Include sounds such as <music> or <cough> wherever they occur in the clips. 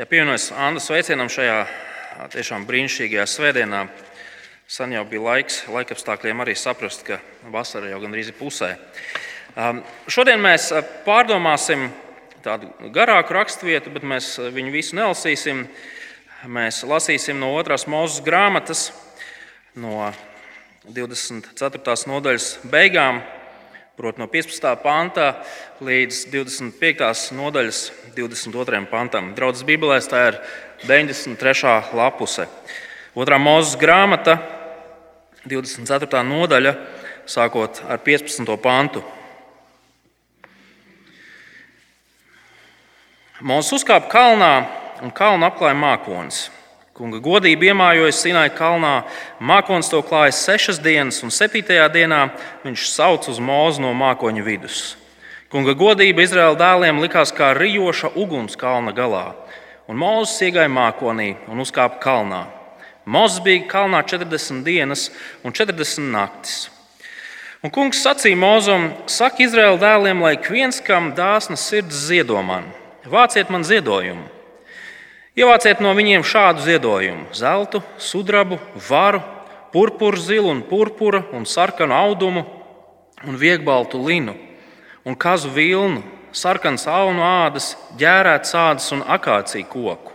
Ja pievienojas Anna sveicienam šajā tiešām brīnišķīgajā svētdienā, sen jau bija laiks laikapstākļiem arī saprast, ka vasara jau gandrīz ir pusē. Šodien mēs pārdomāsim tādu garāku raksturvietu, bet mēs viņu visu nelasīsim. Mēs lasīsim no otras mūzes grāmatas, no 24. nodaļas beigām, proti, no 15. panta līdz 25. nodaļas 22. pantam. Draudzes Bībelēs tā ir 93. lapuse. Otrā mūzes grāmata, 24. nodaļa, sākot ar 15. pantu. Mūzis uzkāpa kalnā un kalnu apklāja mākonis. Kunga godība iemājojas Sinai kalnā. Mākons to klāja sešas dienas, un septītajā dienā viņš sauc uz mūzu no mākoņa vidus. Kunga godība Izraēla dēliem likās kā rijoša uguns kalna galā, un Mozus iegāja mākonī un uzkāpa kalnā. Mozus bija kalnā 40 dienas un 40 naktis. Un kungs sacīja Mozum: Saki Izraēla dēliem, lai ik viens, kam dāsna sirds ziedo man, vāciet man ziedojumu. Ievāciet no viņiem šādu ziedojumu - zeltu, sudrabu, varu, purpuru zilu un purpura un sarkanu audumu un viegbaltu linu un kazu vilnu, sarkanas aunu ādas, ģērētas ādas un akāciju koku,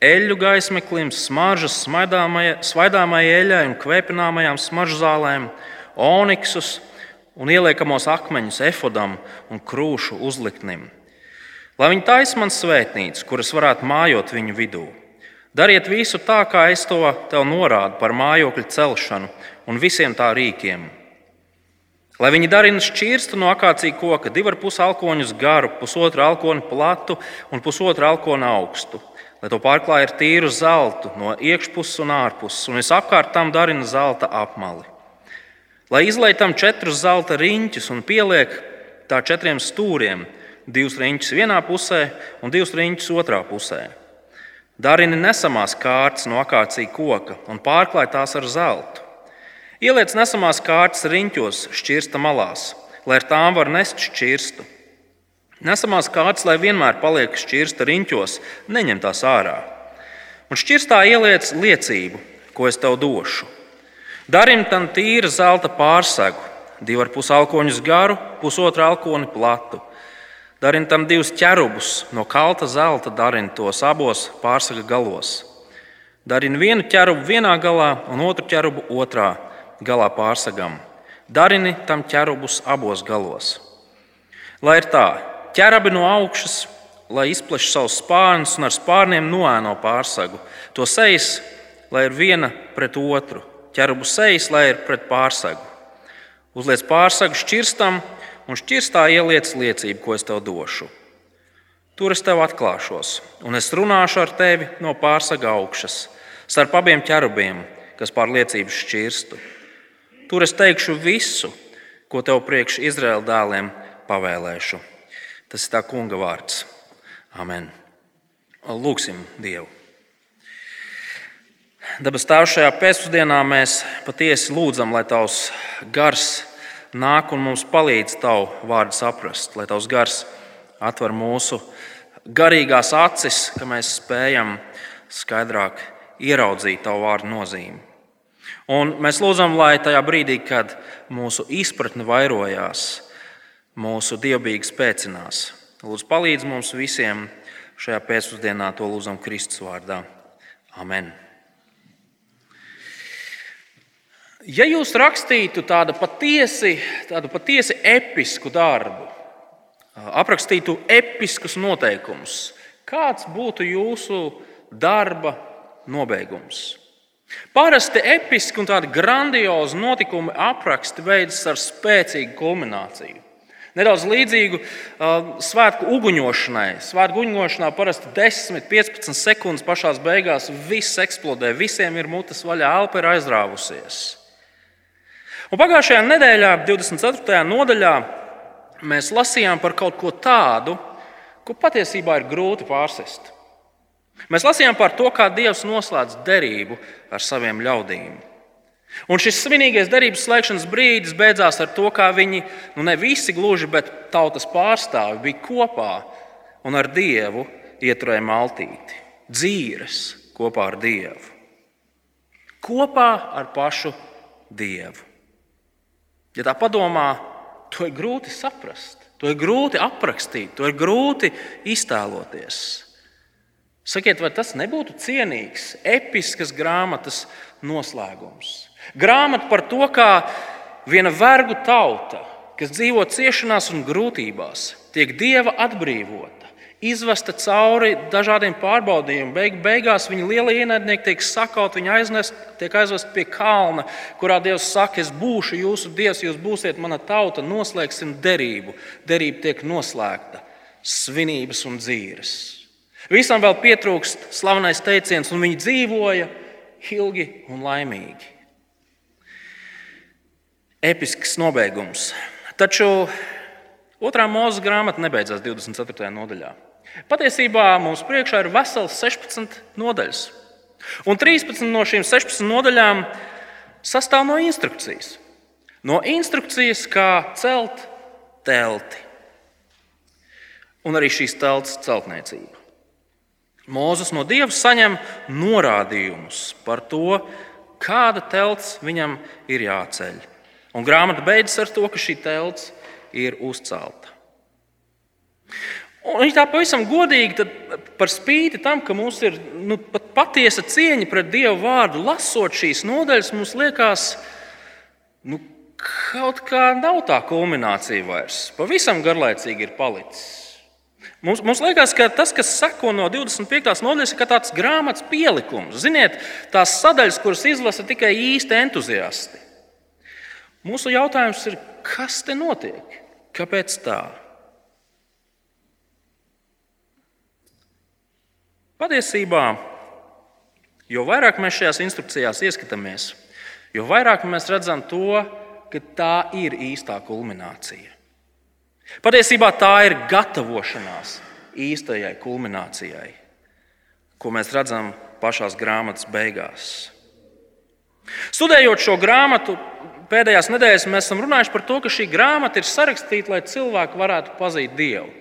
eļļu gaismeklim, smaržas svaidāmajai eļļai un kvēpināmajām smaržzālēm, oniksus un ieliekamos akmeņus efodam un krūšu uzliktnim Lai viņi taisa man svētnīcas, kuras varētu mājot viņu vidū. Dariet visu tā, kā es to tev norādu par mājokļu celšanu un visiem tā rīkiem. Lai viņi darina šķirstu no akācija koka, divu ar pus alkoņus garu, pusotru alkoni platu un pusotru alkoni augstu, lai to pārklāj ar tīru zeltu no iekšpuses un ārpuses, un es apkārt tam darinu zelta apmali. Lai izlaitam četrus zelta riņķus un pieliek tā četriem stūriem, divus riņķus vienā pusē un divus riņķus otrā pusē. Darini nesamās kārtas no akācija koka un pārklāj tās ar zeltu. Ieliec nesamās kārtas riņķos, šķirsta malās, lai ar tām var nest šķirstu. Nesamās kārtas, lai vienmēr paliek šķirsta riņķos, neņem tās ārā. Un šķirstā ieliec liecību, ko es tev došu. Darim tam tīra zelta pārsegu, divu ar pus alkoņus garu, pusotru alkoni platu Darina tam divus ķerubus no kalta zelta, darina tos abos pārsaka galos. Darina vienu ķerubu vienā galā un otru ķerubu otrā galā pārsagam. Darini tam ķerubus abos galos. Lai ir tā, ķerabi no augšas, lai izpleš savus spārnus un ar spārniem noēno pārsagu. To sejas, lai ir viena pret otru, ķerubu sejas, lai ir pret pārsagu. Uzliec pārsagu šķirstam, un šķirstā ieliec liecību, ko es tev došu. Tur es tev atklāšos, un es runāšu ar tevi no pārsaga augšas, starp abiem ķerubiem, kas pār liecību šķirstu. Tur es teikšu visu, ko tev priekš Izraēla dēliem pavēlēšu. Tas ir tā kunga vārds. Amen. Lūksim Dievu. Dabas Tēvs, šajā pēcpusdienā mēs patiesi lūdzam, lai Tavs gars nāk un mums palīdz tavu vārdu saprast, lai tavs gars atver mūsu garīgās acis, ka mēs spējam skaidrāk ieraudzīt tavu vārdu nozīmi. Un mēs lūdzam, lai tajā brīdī, kad mūsu izpratne vairojās, mūsu dievbijīgi spēcinās, lūdzu, palīdz mums visiem šajā pēcpusdienā, to lūdzam Kristus vārdā. Amen! Ja jūs rakstītu tādu patiesi, tādu patiesi episku darbu, aprakstītu episkus noteikumus, kāds būtu jūsu darba nobeigums? Parasti episki un tādi grandiozi notikumi apraksti beidzas ar spēcīgu kulmināciju. Nedaudz līdzīgu uh, svētku uguņošanai. Svētku uguņošanā parasti 10, 15 sekundes pašā beigās viss eksplodē, visiem ir mutes vaļā, elpa ir aizrāvusies. Un pagājušajā nedēļā, 24. nodaļā, mēs lasījām par kaut ko tādu, ko patiesībā ir grūti pārsist. Mēs lasījām par to, kā Dievs noslēdz derību ar saviem ļaudīm. Un šis svinīgais derības slēgšanas brīdis beidzās ar to, kā viņi, nu ne visi gluži, bet tautas pārstāvi bija kopā un ar Dievu ieturēja maltīti. dzīves kopā ar Dievu. Kopā ar pašu Dievu. Ja tā padomā, to ir grūti saprast, to ir grūti aprakstīt, to ir grūti iztēloties. Sakiet, vai tas nebūtu cienīgs, episks grāmatas noslēgums? Grāmata par to, kā viena vergu tauta, kas dzīvo ciešanās un grūtībās, tiek dieva atbrīvota, izvesta cauri dažādiem pārbaudījumiem. Beig, beigās viņa lielie ienaidnieki tiek sakauti, viņa aiznest, tiek aizvest pie kalna, kurā Dievs saka, es būšu jūsu dievs, jūs būsiet mana tauta, noslēgsim derību. Derība tiek noslēgta, svinības un dzīves. Visam vēl pietrūkst slavenais teiciens, un viņi dzīvoja ilgi un laimīgi. Episks nobeigums. Taču otrā mūzika grāmata nebeidzās 24. nodaļā. Patiesībā mums priekšā ir vesels 16 nodaļas. Un 13 no šīm 16 nodaļām sastāv no instrukcijas. No instrukcijas, kā celt telti. Un arī šīs telts celtniecība. Mūzes no Dieva saņem norādījumus par to, kāda telts viņam ir jāceļ. Un grāmata beidzas ar to, ka šī telts ir uzcelta. Un viņš tā pavisam godīgi, par spīti tam, ka mums ir nu, pat patiesa cieņa pret Dieva vārdu, lasot šīs nodaļas, mums liekas, nu, kaut kā nav tā kulminācija vairs. Pavisam garlaicīgi ir palicis. Mums, mums liekas, ka tas, kas seko no 25. nodaļas, ir tāds grāmatas pielikums. Ziniet, tās sadaļas, kuras izlasa tikai īsti entuziasti. Mūsu jautājums ir, kas te notiek? Kāpēc tā? Patiesībā, jo vairāk mēs šajās instrukcijās ieskatāmies, jo vairāk mēs redzam to, ka tā ir īstā kulminācija. Patiesībā tā ir gatavošanās īstajai kulminācijai, ko mēs redzam pašās grāmatas beigās. Studējot šo grāmatu, pēdējās nedēļās mēs esam runājuši par to, ka šī grāmata ir sarakstīta, lai cilvēki varētu pazīt Dievu.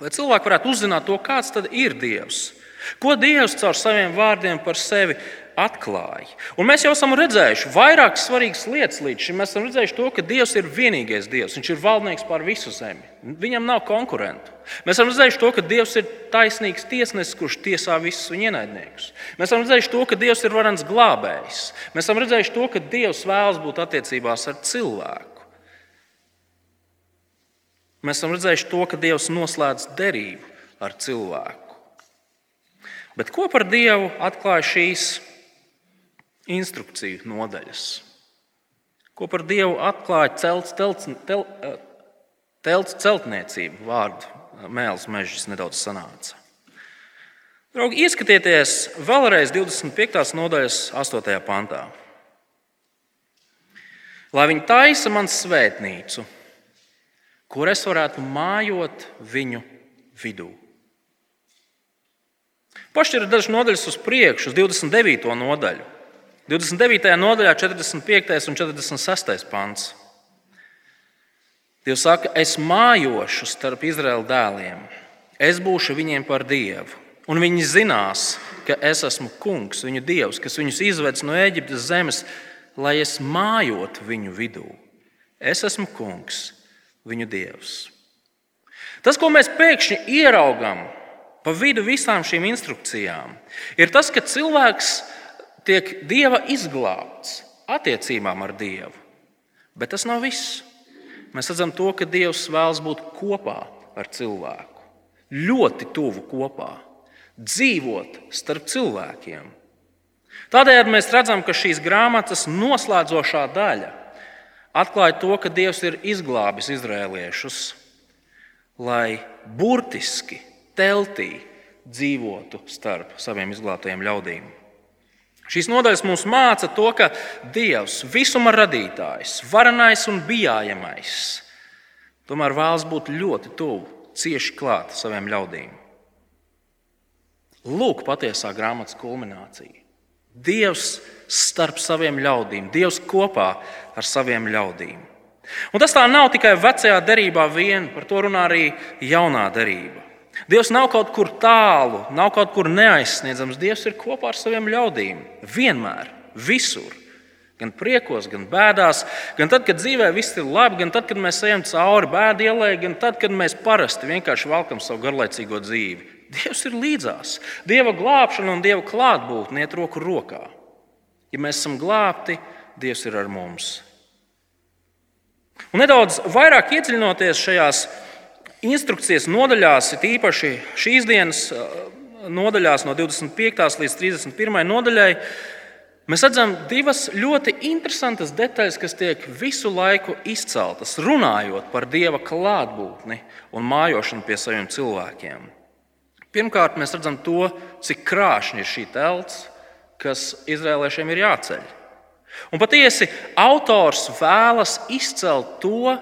Lai cilvēki varētu uzzināt to, kāds ir Dievs, Ko Dievs caur saviem vārdiem par sevi atklāja? Un mēs jau esam redzējuši vairākas svarīgas lietas līdz šim. Mēs esam redzējuši to, ka Dievs ir vienīgais Dievs. Viņš ir valdnieks pār visu zemi. Viņam nav konkurentu. Mēs esam redzējuši to, ka Dievs ir taisnīgs tiesnesis, kurš tiesā visus viņa ienaidniekus. Mēs esam redzējuši to, ka Dievs ir varants glābējs. Mēs esam redzējuši to, ka Dievs vēlas būt attiecībās ar cilvēku. Mēs esam redzējuši to, ka Dievs noslēdz derību ar cilvēku. Bet ko par Dievu atklāja šīs instrukciju nodaļas? Ko par Dievu atklāja celts, telts, tel, telts celtniecība? Vārdu mēls mežs nedaudz sanāca. Draugi, ieskatieties vēlreiz 25. nodaļas 8. pantā. Lai viņi taisa man svētnīcu, kur es varētu mājot viņu vidū. Pašķirat dažas nodaļas uz priekšu, uz 29. nodaļu. 29. nodaļā, 45. un 46. pants. Dievs saka, es mājošu starp Izraēla dēliem, es būšu viņiem par dievu, un viņi zinās, ka es esmu kungs, viņu dievs, kas viņus izvedis no Eģiptes zemes, lai es mājotu viņu vidū. Es esmu kungs, viņu dievs. Tas, ko mēs pēkšņi ieraugām pa vidu visām šīm instrukcijām, ir tas, ka cilvēks tiek dieva izglābts attiecībām ar Dievu. Bet tas nav viss. Mēs redzam to, ka Dievs vēlas būt kopā ar cilvēku, ļoti tuvu kopā, dzīvot starp cilvēkiem. Tādējādi mēs redzam, ka šīs grāmatas noslēdzošā daļa atklāja to, ka Dievs ir izglābis izrēliešus, lai burtiski teltī dzīvotu starp saviem izglābtajiem ļaudīm. Šīs nodaļas mums māca to, ka Dievs, visuma radītājs, varenais un bijājamais, tomēr vēlas būt ļoti tuvu, cieši klāt saviem ļaudīm. Lūk, patiesā grāmatas kulminācija. Dievs starp saviem ļaudīm, Dievs kopā ar saviem ļaudīm. Un tas tā nav tikai vecajā derībā vien, par to runā arī jaunā derība. Dievs nav kaut kur tālu, nav kaut kur neaizsniedzams. Dievs ir kopā ar saviem ļaudīm. Vienmēr, visur. Gan priekos, gan bēdās, gan tad, kad dzīvē viss ir labi, gan tad, kad mēs ejam cauri bēdu ielai, gan tad, kad mēs parasti vienkārši velkam savu garlaicīgo dzīvi. Dievs ir līdzās. Dieva glābšana un Dieva klātbūtne iet roku rokā. Ja mēs esam glābti, Dievs ir ar mums. Un nedaudz vairāk iedziļinoties šajās instrukcijas nodaļās, ir īpaši šīs dienas nodaļās, no 25. līdz 31. nodaļai, mēs redzam divas ļoti interesantas detaļas, kas tiek visu laiku izceltas, runājot par Dieva klātbūtni un mājošanu pie saviem cilvēkiem. Pirmkārt, mēs redzam to, cik krāšņa ir šī telts, kas izrēliešiem ir jāceļ. Un patiesi autors vēlas izcelt to,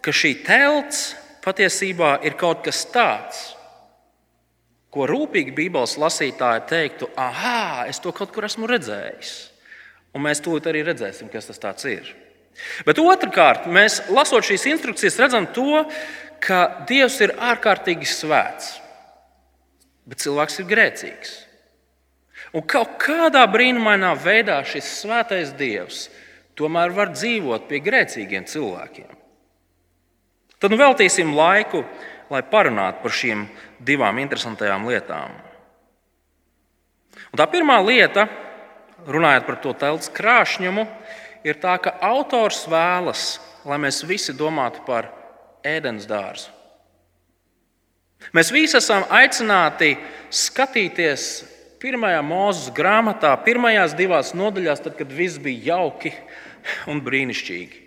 ka šī telts patiesībā ir kaut kas tāds, ko rūpīgi Bībeles lasītāji teiktu, ah, es to kaut kur esmu redzējis. Un mēs tūlīt arī redzēsim, kas tas ir. Bet otrkārt, mēs lasot šīs instrukcijas, redzam to, ka Dievs ir ārkārtīgi svēts, bet cilvēks ir grēcīgs. Un kaut kādā brīnumainā veidā šis svētais Dievs tomēr var dzīvot pie grēcīgiem cilvēkiem. Tad nu veltīsim laiku, lai parunātu par šīm divām interesantajām lietām. Un tā pirmā lieta, runājot par to telts krāšņumu, ir tā, ka autors vēlas, lai mēs visi domātu par ēdienas dārzu. Mēs visi esam aicināti skatīties pirmajā mūzes grāmatā, pirmajās divās nodaļās, tad, kad viss bija jauki un brīnišķīgi.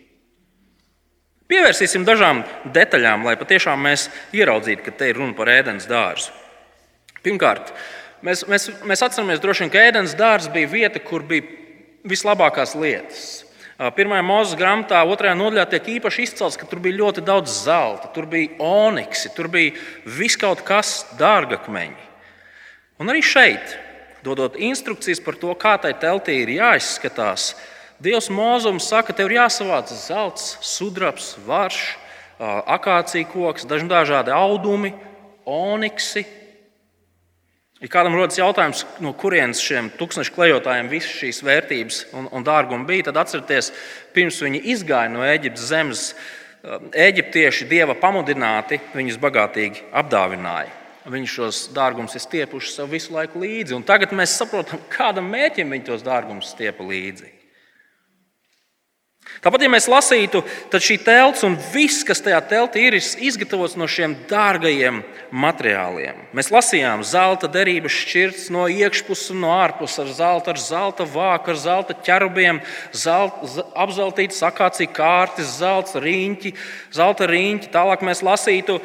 Pievērsīsim dažām detaļām, lai patiešām mēs ieraudzītu, ka te ir runa par ēdienas dārzu. Pirmkārt, mēs, mēs, mēs atceramies, vien, ka ēdienas dārzs bija vieta, kur bija vislabākās lietas. Pirmajā mūzes grāmatā, otrajā nodaļā tiek īpaši izcelts, ka tur bija ļoti daudz zelta, tur bija oniksi, tur bija viss kaut kas dārgakmeņi. Un arī šeit, dodot instrukcijas par to, kā tai teltī ir jāizskatās, Dievs mūzums saka, tev ir jāsavāc zelts, sudrabs, varš, akācija koks, dažādi audumi, oniksi. Ja kādam rodas jautājums, no kurienes šiem tūkstošu klejotājiem visas šīs vērtības un, un dārgumi bija, tad atcerieties, pirms viņi izgāja no Eģiptes zemes, eģiptieši dieva pamudināti viņus bagātīgi apdāvināja. Viņi šos dārgumus ir stiepuši sev visu laiku līdzi. Tagad mēs saprotam, kādam mērķim viņi tos dārgumus stiepa līdzi. Tāpat, ja mēs lasītu, tad šī telts un viss, kas tajā teltī ir, ir izgatavots no šiem dārgajiem materiāliem. Mēs lasījām zelta derības šķirts no iekšpuses un no ārpuses ar zelta, ar zelta vāku, ar zelta ķerubiem, zelta, apzeltītas akācija kārtas, zelta riņķi, zelta riņķi. Tālāk mēs lasītu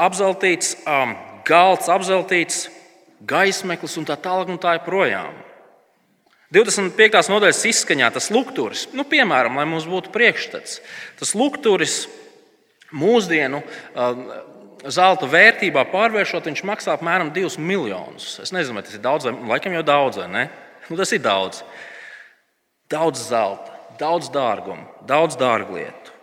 apzeltīts um, galds, apzeltīts gaismeklis un tā tālāk un tā joprojām. 25. nodaļas izskaņā tas lukturis, nu, piemēram, lai mums būtu priekšstats, tas lukturis mūsdienu um, zelta vērtībā pārvēršot, viņš maksā apmēram 2 miljonus. Es nezinu, vai tas ir daudz, vai laikam jau daudz, vai ne? Nu, tas ir daudz. Daudz zelta, daudz dārguma, daudz dārglietu.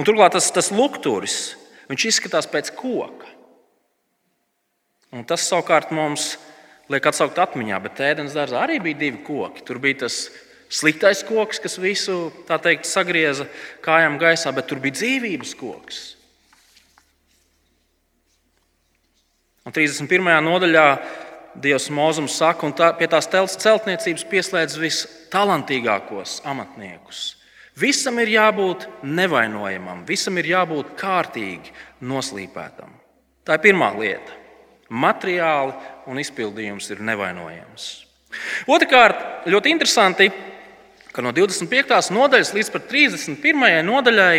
Un turklāt tas, tas lukturis, viņš izskatās pēc koka. Un tas savukārt mums ir liek atsaukt atmiņā, bet ēdienas dārzā arī bija divi koki. Tur bija tas sliktais koks, kas visu teikt, sagrieza kājām gaisā, bet tur bija dzīvības koks. Un 31. nodaļā Dievs mūzums saka, un tā, pie tās celtniecības pieslēdz vistalantīgākos amatniekus. Visam ir jābūt nevainojamam, visam ir jābūt kārtīgi noslīpētam. Tā ir pirmā lieta materiāli un izpildījums ir nevainojams. Otrakārt, ļoti interesanti, ka no 25. nodaļas līdz 31. nodaļai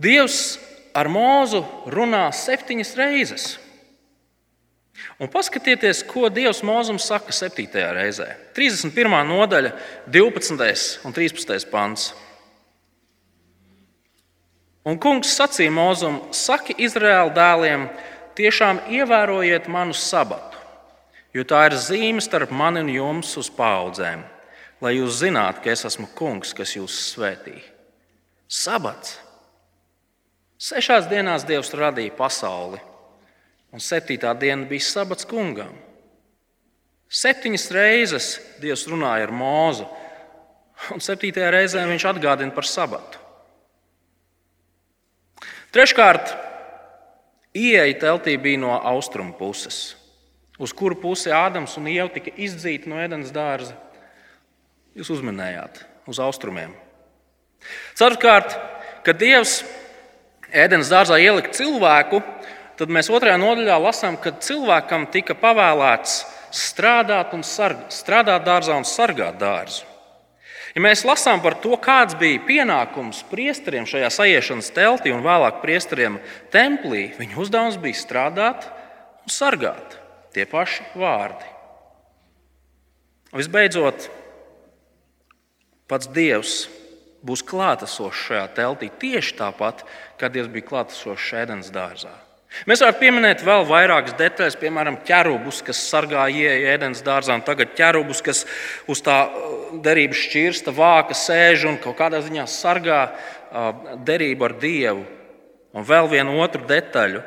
Dievs ar mūzu runā septiņas reizes. Un paskatieties, ko Dievs mūzum saka 7. reizē. 31. nodaļa, 12. un 13. pants. Un kungs sacīja mūzum, saki Izraēla dēliem, tiešām ievērojiet manu sabatu, jo tā ir zīme starp mani un jums uz paudzēm, lai jūs zinātu, ka es esmu kungs, kas jūs svētī. Sabats. Sešās dienās Dievs radīja pasauli, un septītā diena bija sabats kungam. Septiņas reizes Dievs runāja ar mūzu, un septītajā reizē viņš atgādina par sabatu. Treškārt, ieeja teltī bija no austrumu puses, uz kuru pusi Ādams un Ieva tika izdzīti no ēdienas dārza. Jūs uzminējāt, uz austrumiem. Ceturkārt, kad Dievs ēdienas dārzā ielika cilvēku, tad mēs otrajā nodaļā lasām, ka cilvēkam tika pavēlēts strādāt, sarg, strādāt dārzā un sargāt dārzu. Ja mēs lasām par to, kāds bija pienākums priesteriem šajā sajiešanas teltī un vēlāk priesteriem templī, viņu uzdevums bija strādāt un sargāt. Tie paši vārdi. Visbeidzot, pats Dievs būs klātesošs šajā teltī tieši tāpat, kā Dievs bija klātesošs ēdienas dārzā. Mēs varētu pieminēt vēl vairākas detaļas, piemēram, ķerubus, kas sargā ieeja ēdienas dārzā, un tagad ķerubus, kas uz tā uh, derības šķirsta vāka sēž un kaut kādā ziņā sargā uh, derību ar Dievu. Un vēl vienu otru detaļu.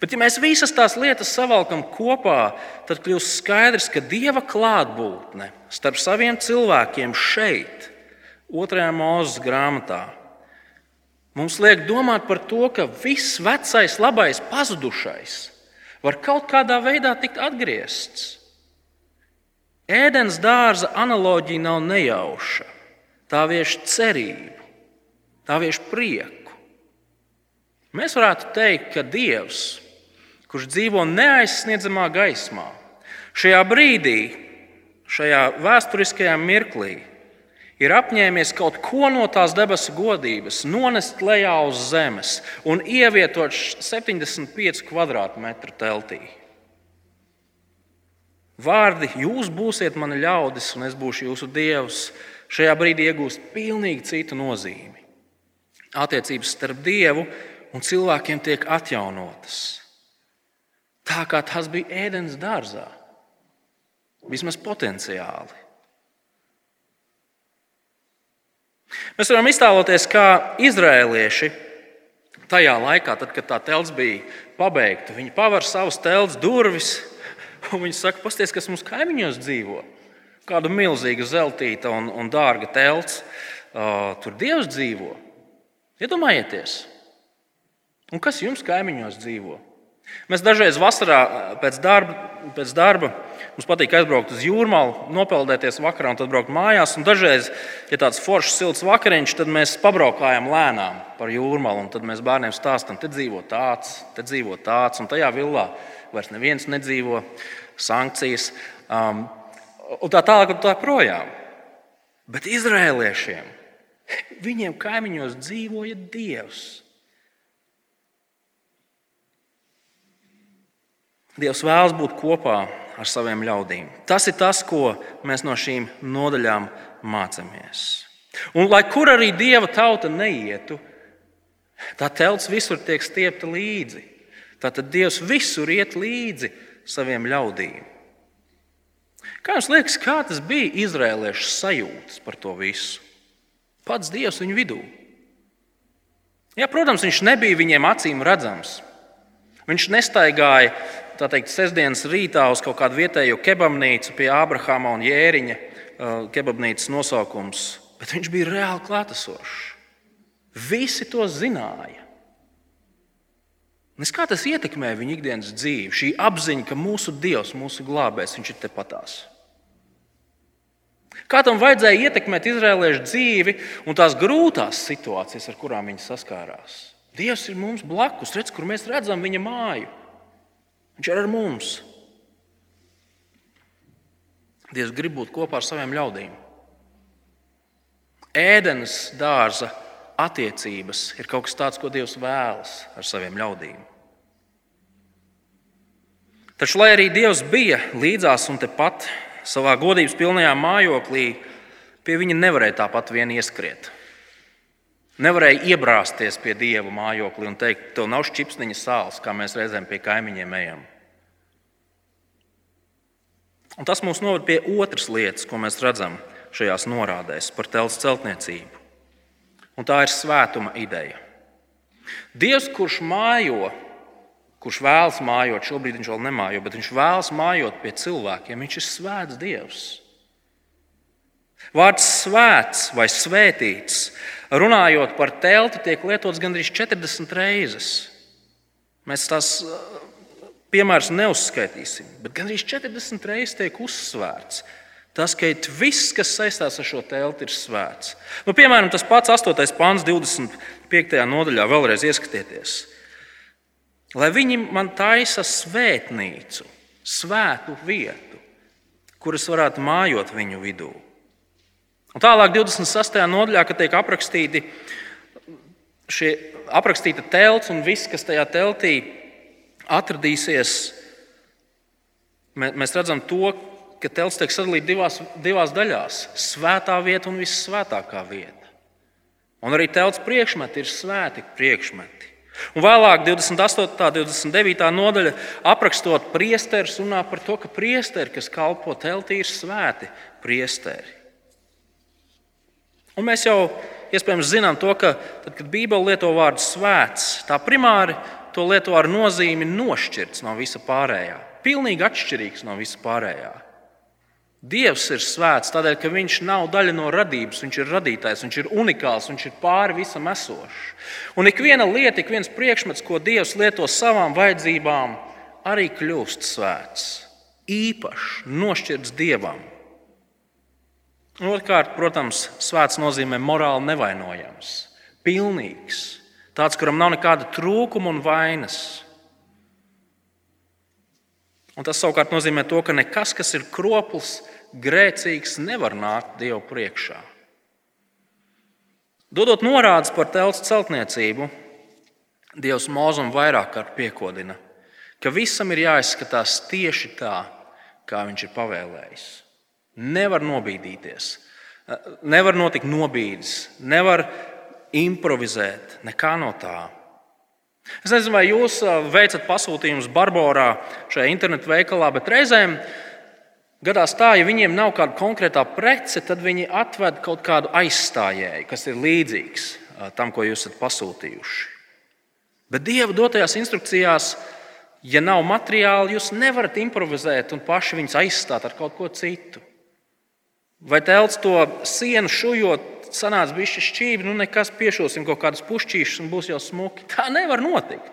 Bet, ja mēs visas tās lietas savalkam kopā, tad kļūst skaidrs, ka Dieva klātbūtne starp saviem cilvēkiem šeit, otrajā mūzes grāmatā, Mums liek domāt par to, ka viss vecais, labais, pazudušais var kaut kādā veidā tikt atgriezts. Ēdienas dārza analoģija nav nejauša. Tā vieš cerību, tā vieš prieku. Mēs varētu teikt, ka Dievs, kurš dzīvo neaizsniedzamā gaismā, šajā brīdī, šajā vēsturiskajā mirklī, ir apņēmies kaut ko no tās debesu godības nonest lejā uz zemes un ievietot 75 km2 teltī. Vārdi, jūs būsiet mani ļaudis, un es būšu jūsu dievs, šajā brīdī iegūst pilnīgi citu nozīmi. Attiecības starp dievu un cilvēkiem tiek atjaunotas. Tā kā tas bija ēdienas dārzā, vismaz potenciāli. Mēs varam iztēloties, kā izrēlieši tajā laikā, tad, kad tā telts bija pabeigta, viņi paver savus telts durvis un viņi saka, pasties, kas mums kaimiņos dzīvo. Kāda milzīga zeltīta un, un dārga telts, uh, tur Dievs dzīvo. Iedomājieties, un kas jums kaimiņos dzīvo? Mēs dažreiz vasarā pēc darba, pēc darba mums patīk aizbraukt uz jūrmālu, nopeldēties vakarā un tad braukt mājās. Un dažreiz, ja tāds foršs, silts vakariņš, tad mēs pabraukājam lēnām par jūrmālu. Tad mēs bērniem stāstām, te dzīvo tāds, te dzīvo tāds, un tajā villā vairs neviens nedzīvo, sankcijas um, un tā tālāk un tā projām. Bet izrēliešiem, viņiem kaimiņos dzīvoja Dievs. Dievs vēlas būt kopā ar saviem ļaudīm. Tas ir tas, ko mēs no šīm nodaļām mācāmies. Un lai kur arī Dieva tauta neietu, tā telts visur tiek stiepta līdzi. Tātad Dievs visur iet līdzi saviem ļaudīm. Kā jums liekas, kā tas bija izrēliešu sajūtas par to visu? Pats Dievs viņu vidū. Jā, protams, viņš nebija viņiem acīm redzams. Viņš nestaigāja tā teikt, sestdienas rītā uz kaut kādu vietējo kebabnīcu pie Ābrahāma un Jēriņa kebabnīcas nosaukums, bet viņš bija reāli klātesošs. Visi to zināja. Un kā tas ietekmē viņa ikdienas dzīvi? Šī apziņa, ka mūsu Dievs, mūsu glābējs, viņš ir tepatās. Kā tam vajadzēja ietekmēt izrēliešu dzīvi un tās grūtās situācijas, ar kurām viņi saskārās? Dievs ir mums blakus, redz, kur mēs redzam viņa māju. Viņš ir ar mums. Dievs grib būt kopā ar saviem ļaudīm. Ēdenes dārza attiecības ir kaut kas tāds, ko Dievs vēlas ar saviem ļaudīm. Taču, lai arī Dievs bija līdzās un tepat savā godības pilnajā mājoklī, pie viņa nevarēja tāpat vien ieskriet. Nevarēja iebrāzties pie dieva mājokļa un teikt, tev nav šķipsniņa sāls, kā mēs reizēm pie kaimiņiem ejam. Un tas mūs noved pie otras lietas, ko mēs redzam šajās norādēs par telpas celtniecību. Un tā ir svētuma ideja. Dievs, kurš mājo, kurš vēlas mājot, šobrīd viņš vēl nemājo, bet viņš vēlas mājot pie cilvēkiem, viņš ir svēts Dievs. Vārds svēts vai svētīts, runājot par telti, tiek lietots gandrīz 40 reizes. Mēs tās piemērus neuzskaitīsim, bet gandrīz 40 reizes tiek uzsvērts. Tas, ka viss, kas saistās ar šo telti, ir svēts. Nu, piemēram, tas pats 8. pāns, 25. nodaļā, vēlreiz ieskatieties. Lai viņi man taisa svētnīcu, svētu vietu, kuras varētu mājot viņu vidū. Un tālāk, 26. nodaļā, kad tiek aprakstīti šie aprakstīta telts un viss, kas tajā teltī ir atradīsies, mēs redzam to, ka telts tiek sadalīts divās, divās daļās - svētā vieta un vissvētākā vieta. Un arī telts priekšmeti ir svēti priekšmeti. Un vēlāk, 28. un 29. nodaļa, aprakstot priesterus, runā par to, ka priesteri, kas kalpo teltī, ir svēti priesteri. Un mēs jau iespējams zinām to, ka tad, kad Bībele lieto vārdu svēts, tā primāri to lieto ar nozīmi nošķirts no visa pārējā. Pilnīgi atšķirīgs no visa pārējā. Dievs ir svēts tādēļ, ka viņš nav daļa no radības, viņš ir radītājs, viņš ir unikāls, viņš ir pāri visam esošs. Un ik viena lieta, ik viens priekšmets, ko Dievs lieto savām vajadzībām, arī kļūst svēts, īpašs, nošķirts Dievam. Otrkārt, protams, svēts nozīmē morāli nevainojams, pilnīgs, Tāds, kuram nav nekāda trūkuma un vainas. Un tas savukārt nozīmē to, ka nekas, kas ir kropls, grēcīgs, nevar nākt Dievu priekšā. Dodot norādes par telts celtniecību, Dievs mūzum vairāk kārt piekodina, ka visam ir jāizskatās tieši tā, kā viņš ir pavēlējis. Nevar nobīdīties, nevar notikt nobīdes, nevar improvizēt, nekā no tā. Es nezinu, vai jūs veicat pasūtījumus Barbarā šajā internetu veikalā, bet reizēm gadās tā, ja viņiem nav kāda konkrēta prece, tad viņi atved kaut kādu aizstājēju, kas ir līdzīgs tam, ko jūs esat pasūtījuši. Bet Dieva dotajās instrukcijās, ja nav materiāli, jūs nevarat improvizēt un paši viņus aizstāt ar kaut ko citu. Vai telts to sienu šujot, sanāca bišķi šķīvi, nu nekas piešosim kaut kādus pušķīšus un būs jau smuki. Tā nevar notikt.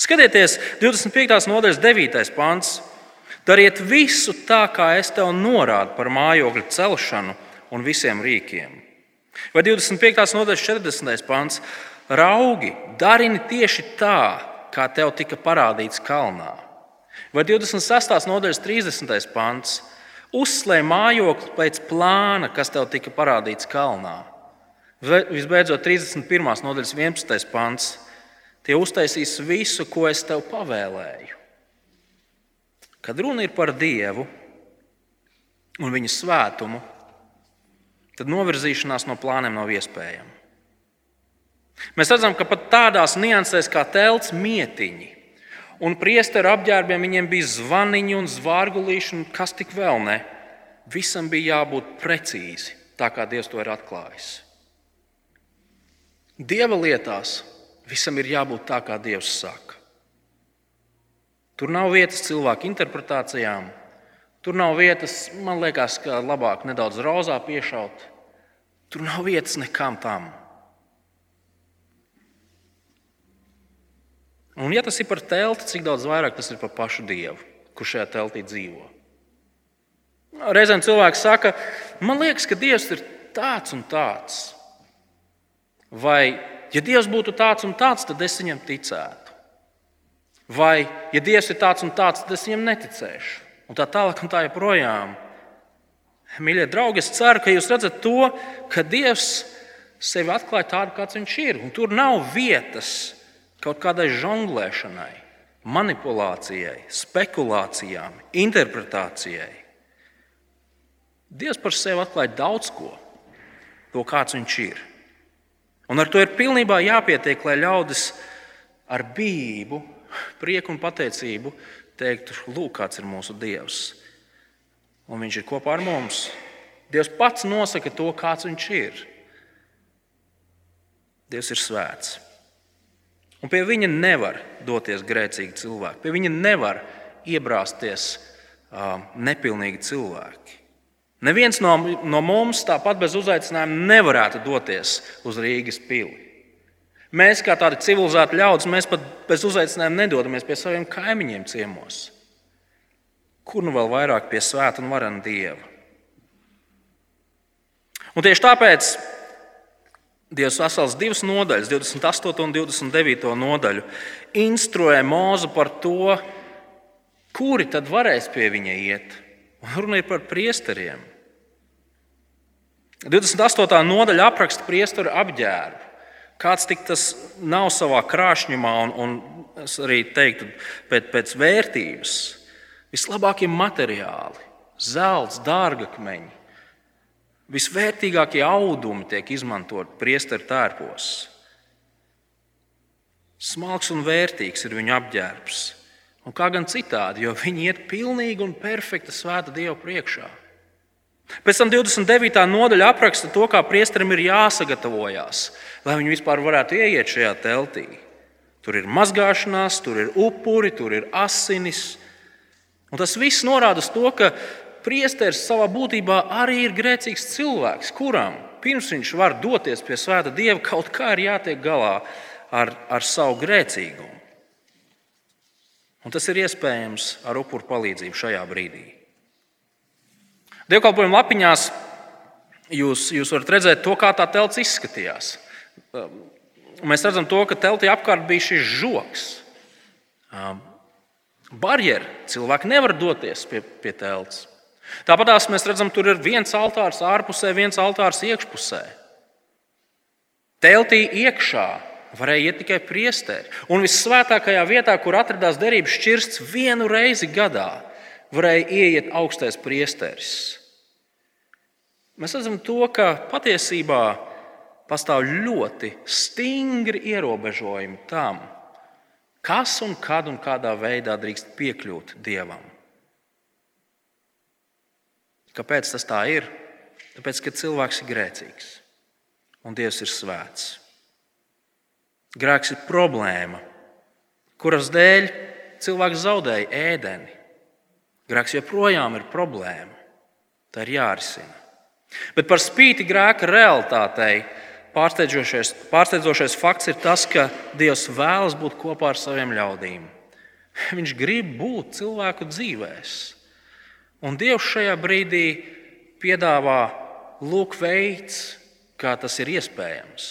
Skatieties, 25. nodaļas 9. pāns. Dariet visu tā, kā es tev norādu par mājokļa celšanu un visiem rīkiem. Vai 25. nodaļas 40. pāns. Raugi, darini tieši tā, kā tev tika parādīts kalnā. Vai 26. nodaļas 30. pāns. Uzslēdz mājokli pēc plāna, kas tev tika parādīts kalnā. Visbeidzot, 31. nodaļas 11. pants. Tie uztaisīs visu, ko es tev pavēlēju. Kad runa ir par Dievu un viņa svētumu, tad novirzīšanās no plāniem nav iespējama. Mēs redzam, ka pat tādās niansēs kā telts mietiņi un priesteru apģērbiem viņiem bija zvaniņi un zvārgulīši, un kas tik vēl ne. Visam bija jābūt precīzi, tā kā Dievs to ir atklājis. Dieva lietās visam ir jābūt tā, kā Dievs saka. Tur nav vietas cilvēku interpretācijām, tur nav vietas, man liekas, ka labāk nedaudz rozā piešaut. Tur nav vietas nekam tam. Un, ja tas ir par telti, cik daudz vairāk tas ir par pašu Dievu, kurš šajā teltī dzīvo. Reizēm cilvēks saka, man liekas, ka Dievs ir tāds un tāds. Vai, ja Dievs būtu tāds un tāds, tad es viņam ticētu. Vai, ja Dievs ir tāds un tāds, tad es viņam neticēšu. Un tā tālāk, un tā joprojām. Mīļie draugi, es ceru, ka jūs redzat to, ka Dievs sevi atklāja tādu, kāds viņš ir. Un tur nav vietas kaut kādai žonglēšanai, manipulācijai, spekulācijām, interpretācijai. Dievs par sevi atklāja daudz ko, to kāds viņš ir. Un ar to ir pilnībā jāpietiek, lai ļaudis ar bību, prieku un pateicību teiktu, lūk, kāds ir mūsu Dievs. Un Viņš ir kopā ar mums. Dievs pats nosaka to, kāds Viņš ir. Dievs ir svēts. Un pie viņa nevar doties grēcīgi cilvēki, pie viņa nevar iebrāzties uh, nepilnīgi cilvēki. Neviens no, no mums tāpat bez uzaicinājuma nevarētu doties uz Rīgas pili. Mēs, kā tādi civilizēti ļaudis, mēs pat bez uzaicinājuma nedodamies pie saviem kaimiņiem ciemos. Kur nu vēl vairāk pie svēta un varena dieva? Un tieši tāpēc Dievs vesels divas nodaļas, 28 un 29 nodaļu, instruē Mūzu par to, kuri tad varēs pie viņa iet. Un runāja par priesteriem. 28. nodaļa apraksta priesteru apģērbu. Kāds tik tas nav savā krāšņumā, un, un es arī teiktu, pēc, pēc vērtības. Vislabākie materiāli, zelts, dārgakmeņi, Visvērtīgākie audumi tiek izmantoti priesteru tērpos. Smalks un vērtīgs ir viņa apģērbs. Un kā gan citādi, jo viņi iet pilnīgi un perfekti svēta Dieva priekšā. Pēc tam 29. nodaļa apraksta to, kā priesterim ir jāsagatavojas, lai viņi vispār varētu ieiet šajā teltī. Tur ir mazgāšanās, tur ir upuri, tur ir asinis. Un tas viss norāda uz to, ka priesteris savā būtībā arī ir grēcīgs cilvēks, kuram pirms viņš var doties pie svēta dieva, kaut kā ir jātiek galā ar, ar savu grēcīgumu. Un tas ir iespējams ar upuru palīdzību šajā brīdī. Dievkalpojuma lapiņās jūs, jūs varat redzēt to, kā tā telts izskatījās. Mēs redzam, to, ka teltī apkārt bija šis žoks. Barjeri cilvēki nevar doties pie, pie telts. Tāpat mēs redzam, tur ir viens altārs ārpusē, viens altārs iekšpusē. Teltī iekšā varēja iet tikai priesteri. Un visvētākajā vietā, kur atradās derības šķirsts, vienu reizi gadā varēja ieiet augstais priesteris. Mēs redzam to, ka patiesībā pastāv ļoti stingri ierobežojumi tam, kas un kad un kādā veidā drīkst piekļūt dievam. Kāpēc tas tā ir? Tāpēc, ka cilvēks ir grēcīgs un Dievs ir svēts. Grēks ir problēma, kuras dēļ cilvēks zaudēja ēdeni. Grēks joprojām ir problēma. Tā ir jārisina. Bet par spīti grēka realitātei pārsteidzošais, pārsteidzošais fakts ir tas, ka Dievs vēlas būt kopā ar saviem ļaudīm. Viņš grib būt cilvēku dzīvēm. Un Dievs šajā brīdī piedāvā lūk veids, kā tas ir iespējams.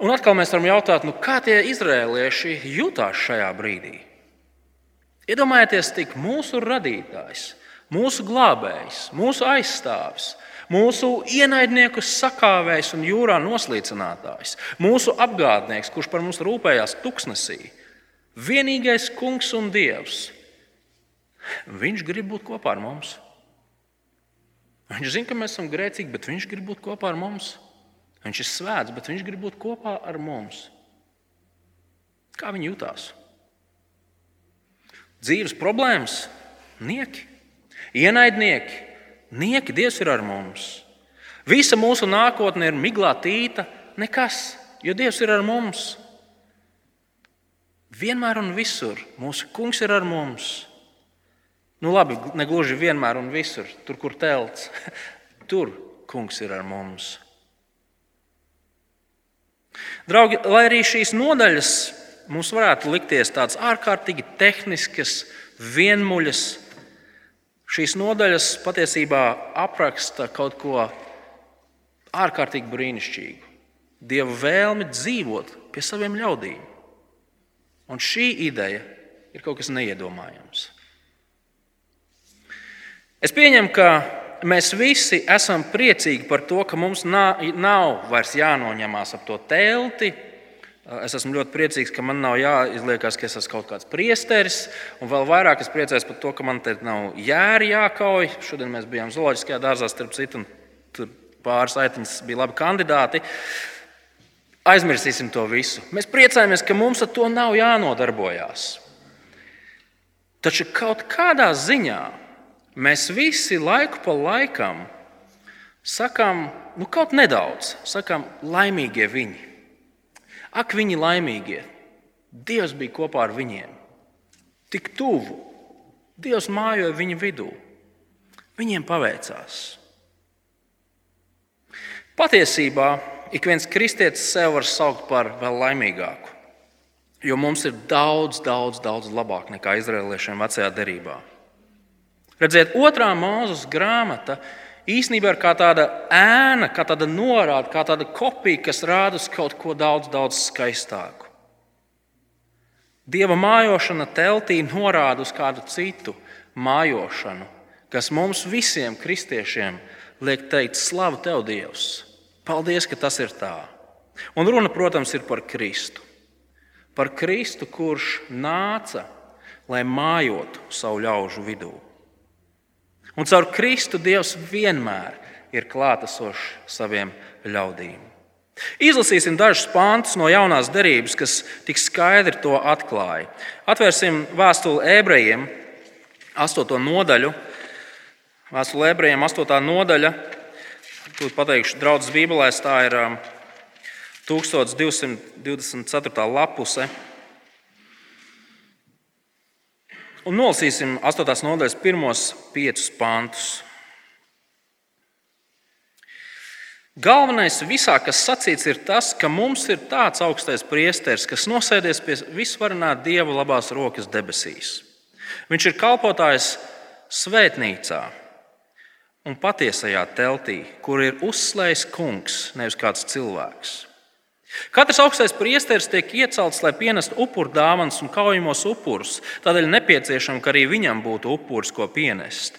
Un atkal mēs varam jautāt, nu, kā tie izrēlieši jutās šajā brīdī? Iedomājieties, tik mūsu radītājs, mūsu glābējs, mūsu aizstāvis, mūsu ienaidniekus sakāvējs un jūrā noslīcinātājs, mūsu apgādnieks, kurš par mums rūpējās tuksnesī, vienīgais kungs un dievs Viņš grib būt kopā ar mums. Viņš zina, ka mēs esam grēcīgi, bet viņš grib būt kopā ar mums. Viņš ir svēts, bet viņš grib būt kopā ar mums. Kā viņi jutās? Dzīves problēmas, nieki, ienaidnieki, nieki, Dievs ir ar mums. Visa mūsu nākotne ir miglā tīta, nekas, jo Dievs ir ar mums. Vienmēr un visur mūsu kungs ir ar mums. Nu, labi, ne gluži vienmēr un visur, tur, kur telts. <laughs> Tur kungs ir ar mums. Draugi, lai arī šīs nodaļas mums varētu likties tādas ārkārtīgi tehniskas, vienmuļas, šīs nodaļas patiesībā apraksta kaut ko ārkārtīgi brīnišķīgu. Dieva vēlmi dzīvot pie saviem ļaudīm. Un šī ideja ir kaut kas neiedomājams. Es pieņemu, ka mēs visi esam priecīgi par to, ka mums nav, vairs jānoņemās ap to telti. Es esmu ļoti priecīgs, ka man nav jāizliekas, ka es esmu kaut kāds priesteris. Un vēl vairāk es priecājos par to, ka man te nav jēri jākauj. Šodien mēs bijām zooloģiskajā dārzā, starp citu, un tur pāris aitiņas bija labi kandidāti. Aizmirsīsim to visu. Mēs priecājamies, ka mums ar to nav jānodarbojas. Taču kaut kādā ziņā mēs visi laiku pa laikam sakām, nu, kaut nedaudz, sakām, laimīgie viņi. Ak, viņi laimīgie! Dievs bija kopā ar viņiem. Tik tuvu. Dievs mājoja viņu vidū. Viņiem paveicās. Patiesībā ik viens kristietis sev var saukt par vēl laimīgāku, jo mums ir daudz, daudz, daudz labāk nekā izrēliešiem vecajā derībā. Redziet, otrā mūzes grāmata īstenībā ir kā tāda ēna, kā tāda norāde, kā tāda kopija, kas rāda uz kaut ko daudz, daudz skaistāku. Dieva mājošana teltī norāda uz kādu citu mājošanu, kas mums visiem kristiešiem liek teikt, slavu tev, Dievs! Paldies, ka tas ir tā. Un runa, protams, ir par Kristu. Par Kristu, kurš nāca, lai mājotu savu ļaužu vidū. Un caur Kristu Dievs vienmēr ir klātesošs saviem ļaudīm. Izlasīsim dažus pāntus no jaunās derības, kas tik skaidri to atklāja. Atvērsim vēstuli ebrejiem, 8. nodaļu. Vēstule ebrejiem, 8. nodaļa. Tur pateikšu, draudzes Bībelē tā ir 1224. Um, lapuse. Un nolasīsim 8. nodaļas pirmos piecus pantus. Galvenais visā, kas sacīts, ir tas, ka mums ir tāds augstais priesteris, kas nosēdies pie visvarenā Dieva labās rokas debesīs. Viņš ir kalpotājs svētnīcā un patiesajā teltī, kur ir uzslēgts kungs, nevis kāds cilvēks. Katrs augstais priesteris tiek iecelts, lai pienestu upuru dāvanas un kaujamos upurus. Tādēļ nepieciešams, ka arī viņam būtu upuris, ko pienest.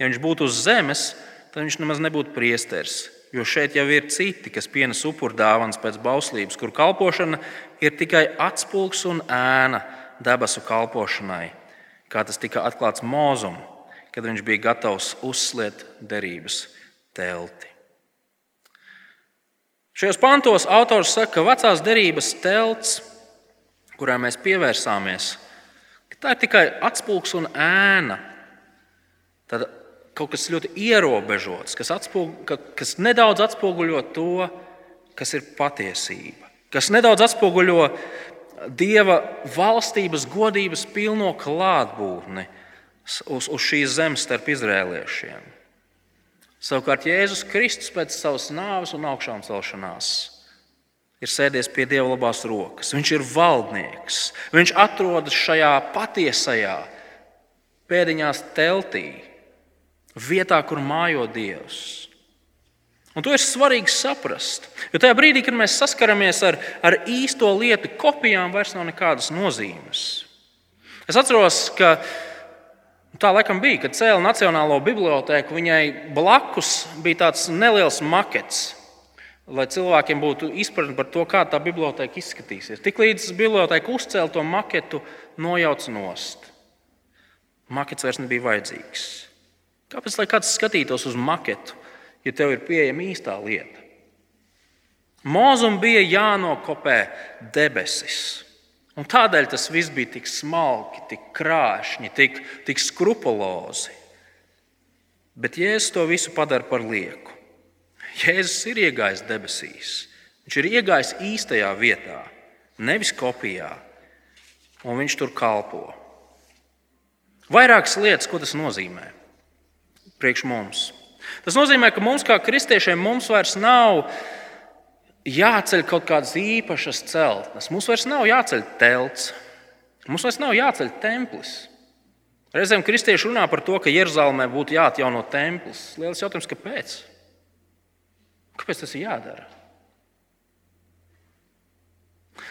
Ja viņš būtu uz zemes, tad viņš nemaz nebūtu priesteris jo šeit jau ir citi, kas pienes upurdāvāns pēc bauslības, kur kalpošana ir tikai atspulgs un ēna debesu kalpošanai, kā tas tika atklāts Mozum, kad viņš bija gatavs uzsliet derības telti. Šajos pantos autors saka, ka vecās derības telts, kurā mēs pievērsāmies, tā ir tikai atspulgs un ēna. Tad kaut kas ļoti ierobežots, kas, atspūg, kas nedaudz atspoguļo to, kas ir patiesība, kas nedaudz atspoguļo Dieva valstības godības pilno klātbūtni uz, uz šīs zemes starp izrēliešiem. Savukārt Jēzus Kristus pēc savas nāves un augšām celšanās ir sēdies pie Dieva labās rokas. Viņš ir valdnieks. Viņš atrodas šajā patiesajā pēdiņās teltī, vietā, kur mājo Dievs. Un to ir svarīgi saprast. Jo tajā brīdī, kad mēs saskaramies ar, ar īsto lietu, kopijām vairs nav nekādas nozīmes. Es atceros, ka tā laikam bija, kad cēlīja Nacionālo bibliotēku. Viņai blakus bija tāds neliels makets, lai cilvēkiem būtu izpratne par to, kā tā biblioteka izskatīsies. Tiklīdz biblioteka uzcēla to maketu, nojauca nost. Makets vairs nebija vajadzīgs. Kāpēc lai kāds skatītos uz maketu, ja tev ir pieejama īstā lieta? Mūzum bija jānokopē debesis. Un tādēļ tas viss bija tik smalki, tik krāšņi, tik, tik skrupulozi. Bet Jēzus to visu padara par lieku. Jēzus ir iegājis debesīs. Viņš ir iegājis īstajā vietā, nevis kopijā, un viņš tur kalpo. Vairākas lietas, ko tas nozīmē priekš mums. Tas nozīmē, ka mums, kā kristiešiem, mums vairs nav jāceļ kaut kādas īpašas celtnes. Mums vairs nav jāceļ telts, mums vairs nav jāceļ templis. Reizēm kristieši runā par to, ka Jeruzalemē būtu jāatjauno templis. Lielas jautājums, kāpēc? Kāpēc tas ir jādara?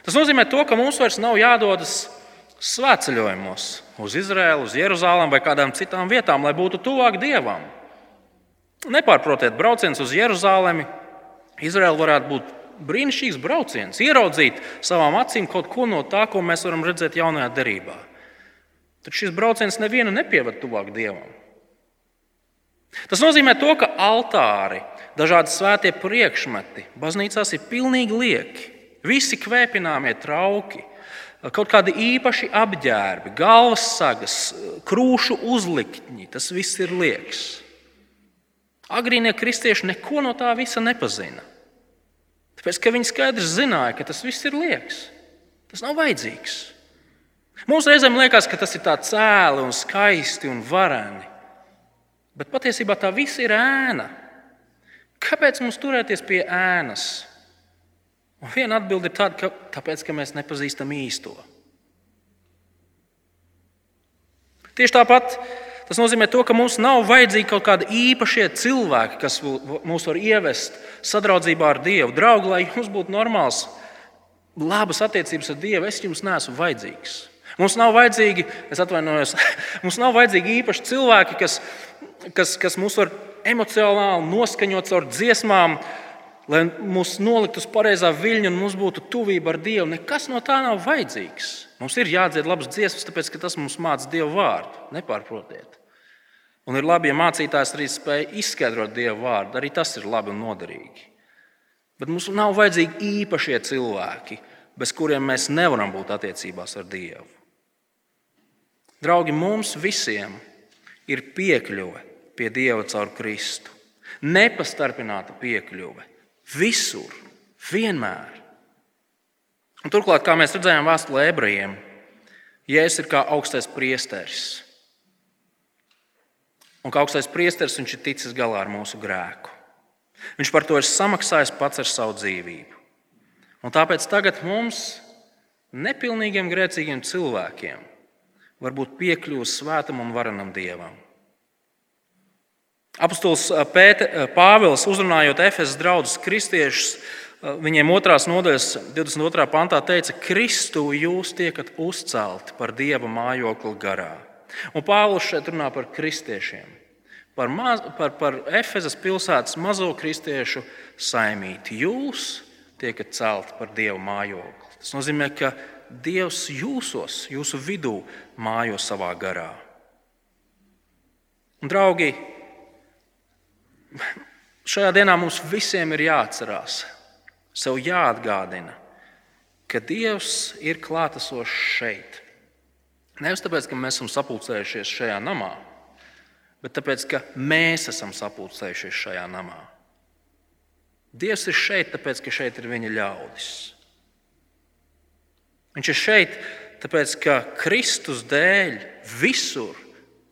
Tas nozīmē, to, ka mums vairs nav jādodas svētceļojumos uz Izraēlu, uz Jeruzalem vai kādām citām vietām, lai būtu tuvāk Dievam. Nepārprotiet, brauciens uz Jeruzalemi, Izraēla varētu būt brīnišķīgs brauciens, ieraudzīt savām acīm kaut ko no tā, ko mēs varam redzēt jaunajā derībā. Taču šis brauciens nevienu nepieved tuvāk Dievam. Tas nozīmē, to, ka altāri, dažādi svētie priekšmeti baznīcās ir pilnīgi lieki. Visi kvēpināmie trauki, kaut kādi īpaši apģērbi, galvas sagas, krūšu uzliktņi. Tas viss ir liekas. Agrīnie kristieši neko no tā visa nepazina. Tāpēc, ka viņi skaidri zināja, ka tas viss ir liekas. Tas nav vajadzīgs. Mums reizēm liekas, ka tas ir tāds cēli un skaisti un vareni. Bet patiesībā tā viss ir ēna. Kāpēc mums turēties pie ēnas? Un viena atbilde ir tāda, ka tāpēc, ka mēs nepazīstam īsto. Tieši tāpat tas nozīmē, to, ka mums nav vajadzīgi kaut kādi īpašie cilvēki, kas mūs var ievest sadraudzībā ar Dievu. Draugi, lai jums būtu normāls, labas attiecības ar Dievu, es jums neesmu vajadzīgs. Mums nav vajadzīgi, es atvainojos, <laughs> mums nav vajadzīgi īpaši cilvēki, kas, kas, kas mūs var emocionāli noskaņot ar dziesmām, lai mūs noliktu uz pareizā viļņa un mums būtu tuvība ar Dievu. Nekas no tā nav vajadzīgs. Mums ir jādzied labas dziesmas, tāpēc ka tas mums māca Dieva vārdu. Nepārprotiet. Un ir labi, ja mācītājs arī spēj izskaidrot Dieva vārdu. Arī tas ir labi un noderīgi. Bet mums nav vajadzīgi īpašie cilvēki, bez kuriem mēs nevaram būt attiecībās ar Dievu. Draugi, mums visiem ir piekļuve pie Dieva caur Kristu. Nepastarpināta piekļuve visur, vienmēr. Un turklāt, kā mēs redzējām vēstulē ebrejiem, Jēzus ir kā augstais priesteris. Un kā augstais priesteris viņš ir ticis galā ar mūsu grēku. Viņš par to ir samaksājis pats ar savu dzīvību. Un tāpēc tagad mums, nepilnīgiem grēcīgiem cilvēkiem, var būt piekļuvis svētam un varenam dievam. Apostols eh, eh, Pāvils uzrunājot Efesas draugus kristiešus, eh, viņiem otrās nodaļas 22. pantā teica, Kristu jūs tiekat uzcelti par Dieva mājokli garā. Un Pāvils šeit runā par kristiešiem, par, maz, par, par Efesas pilsētas mazo kristiešu saimīti. Jūs tiekat celti par Dieva mājokli. Tas nozīmē, ka Dievs jūsos, jūsu vidū mājo savā garā. Un, draugi, Šajā dienā mums visiem ir jāatcerās, sev jāatgādina, ka Dievs ir klātesošs šeit. Nevis tāpēc, ka mēs esam sapulcējušies šajā namā, bet tāpēc, ka mēs esam sapulcējušies šajā namā. Dievs ir šeit, tāpēc, ka šeit ir viņa ļaudis. Viņš ir šeit, tāpēc, ka Kristus dēļ visur,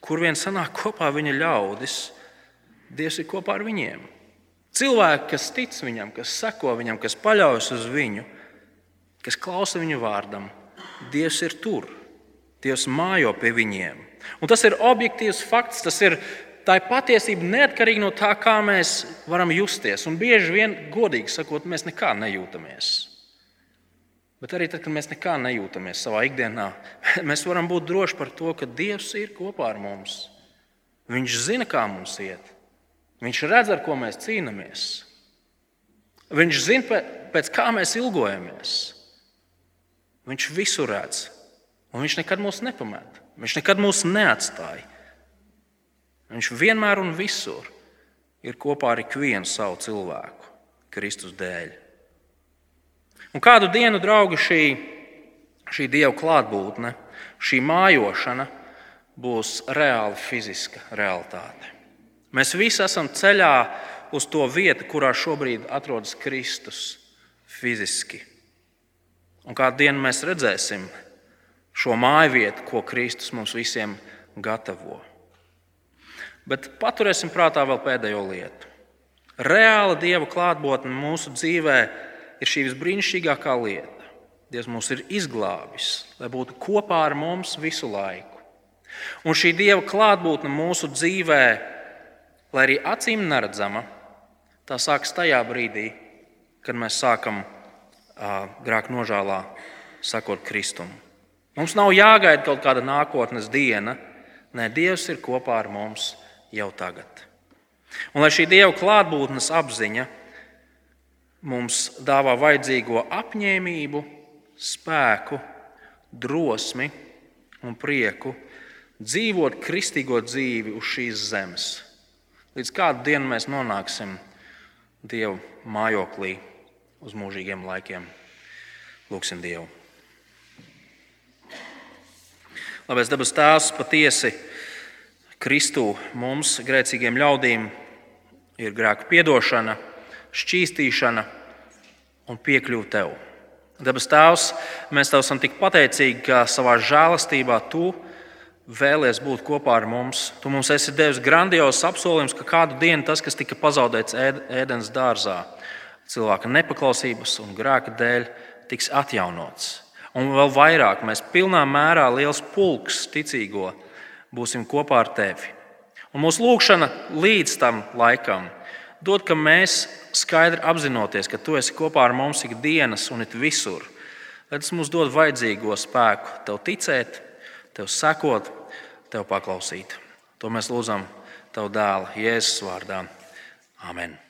kur vien sanāk kopā viņa ļaudis, Dievs ir kopā ar viņiem. Cilvēki, kas tic viņam, kas seko viņam, kas paļaujas uz viņu, kas klausa viņu vārdam, Dievs ir tur. Dievs mājo pie viņiem. Un tas ir objektīvs fakts, tas ir tā ir patiesība neatkarīgi no tā, kā mēs varam justies. Un bieži vien, godīgi sakot, mēs nekā nejūtamies. Bet arī tad, kad mēs nekā nejūtamies savā ikdienā, <laughs> mēs varam būt droši par to, ka Dievs ir kopā ar mums. Viņš zina, kā mums iet. Viņš redz, ar ko mēs cīnāmies. Viņš zina, pēc kā mēs ilgojamies. Viņš visu redz, un viņš nekad mūs nepamet. Viņš nekad mūs neatstāja. Viņš vienmēr un visur ir kopā ar ikvienu savu cilvēku, Kristus dēļ. Un kādu dienu, draugi, šī, šī Dieva klātbūtne, šī mājošana būs reāla fiziska realitāte. Mēs visi esam ceļā uz to vietu, kurā šobrīd atrodas Kristus fiziski. Un kādu dienu mēs redzēsim šo māju vietu, ko Kristus mums visiem gatavo. Bet paturēsim prātā vēl pēdējo lietu. Reāla Dieva klātbūtne mūsu dzīvē ir šī visbrīnišķīgākā lieta. Dievs mūs ir izglābis, lai būtu kopā ar mums visu laiku. Un šī Dieva klātbūtne mūsu dzīvēm lai arī acīm neredzama, tā sākas tajā brīdī, kad mēs sākam grāk nožēlā, sakot Kristum. Mums nav jāgaida kaut kāda nākotnes diena, nē, Dievs ir kopā ar mums jau tagad. Un lai šī Dieva klātbūtnes apziņa mums dāvā vajadzīgo apņēmību, spēku, drosmi un prieku dzīvot kristīgo dzīvi uz šīs zemes Līdz kādu dienu mēs nonāksim Dieva mājoklī uz mūžīgiem laikiem. Lūksim Dievu. Labais dabas tēvs patiesi Kristū mums, grēcīgiem ļaudīm, ir grēka piedošana, šķīstīšana un piekļuvu tev. Dabas Tēvs, mēs tev esam tik pateicīgi, ka savā žēlastībā tu vēlies būt kopā ar mums. Tu mums esi devis grandiozus apsolījumus, ka kādu dienu tas, kas tika pazaudēts ēdienas dārzā, cilvēka nepaklausības un grēka dēļ, tiks atjaunots. Un vēl vairāk, mēs pilnā mērā liels pulks ticīgo būsim kopā ar tevi. Un mūsu lūkšana līdz tam laikam dod, ka mēs skaidri apzinoties, ka tu esi kopā ar mums ikdienas un it visur, lai tas mums dod vajadzīgo spēku tev ticēt, tev sekot, tev paklausīt. To mēs lūdzam Tavu dēlu Jēzus vārdā. Amen!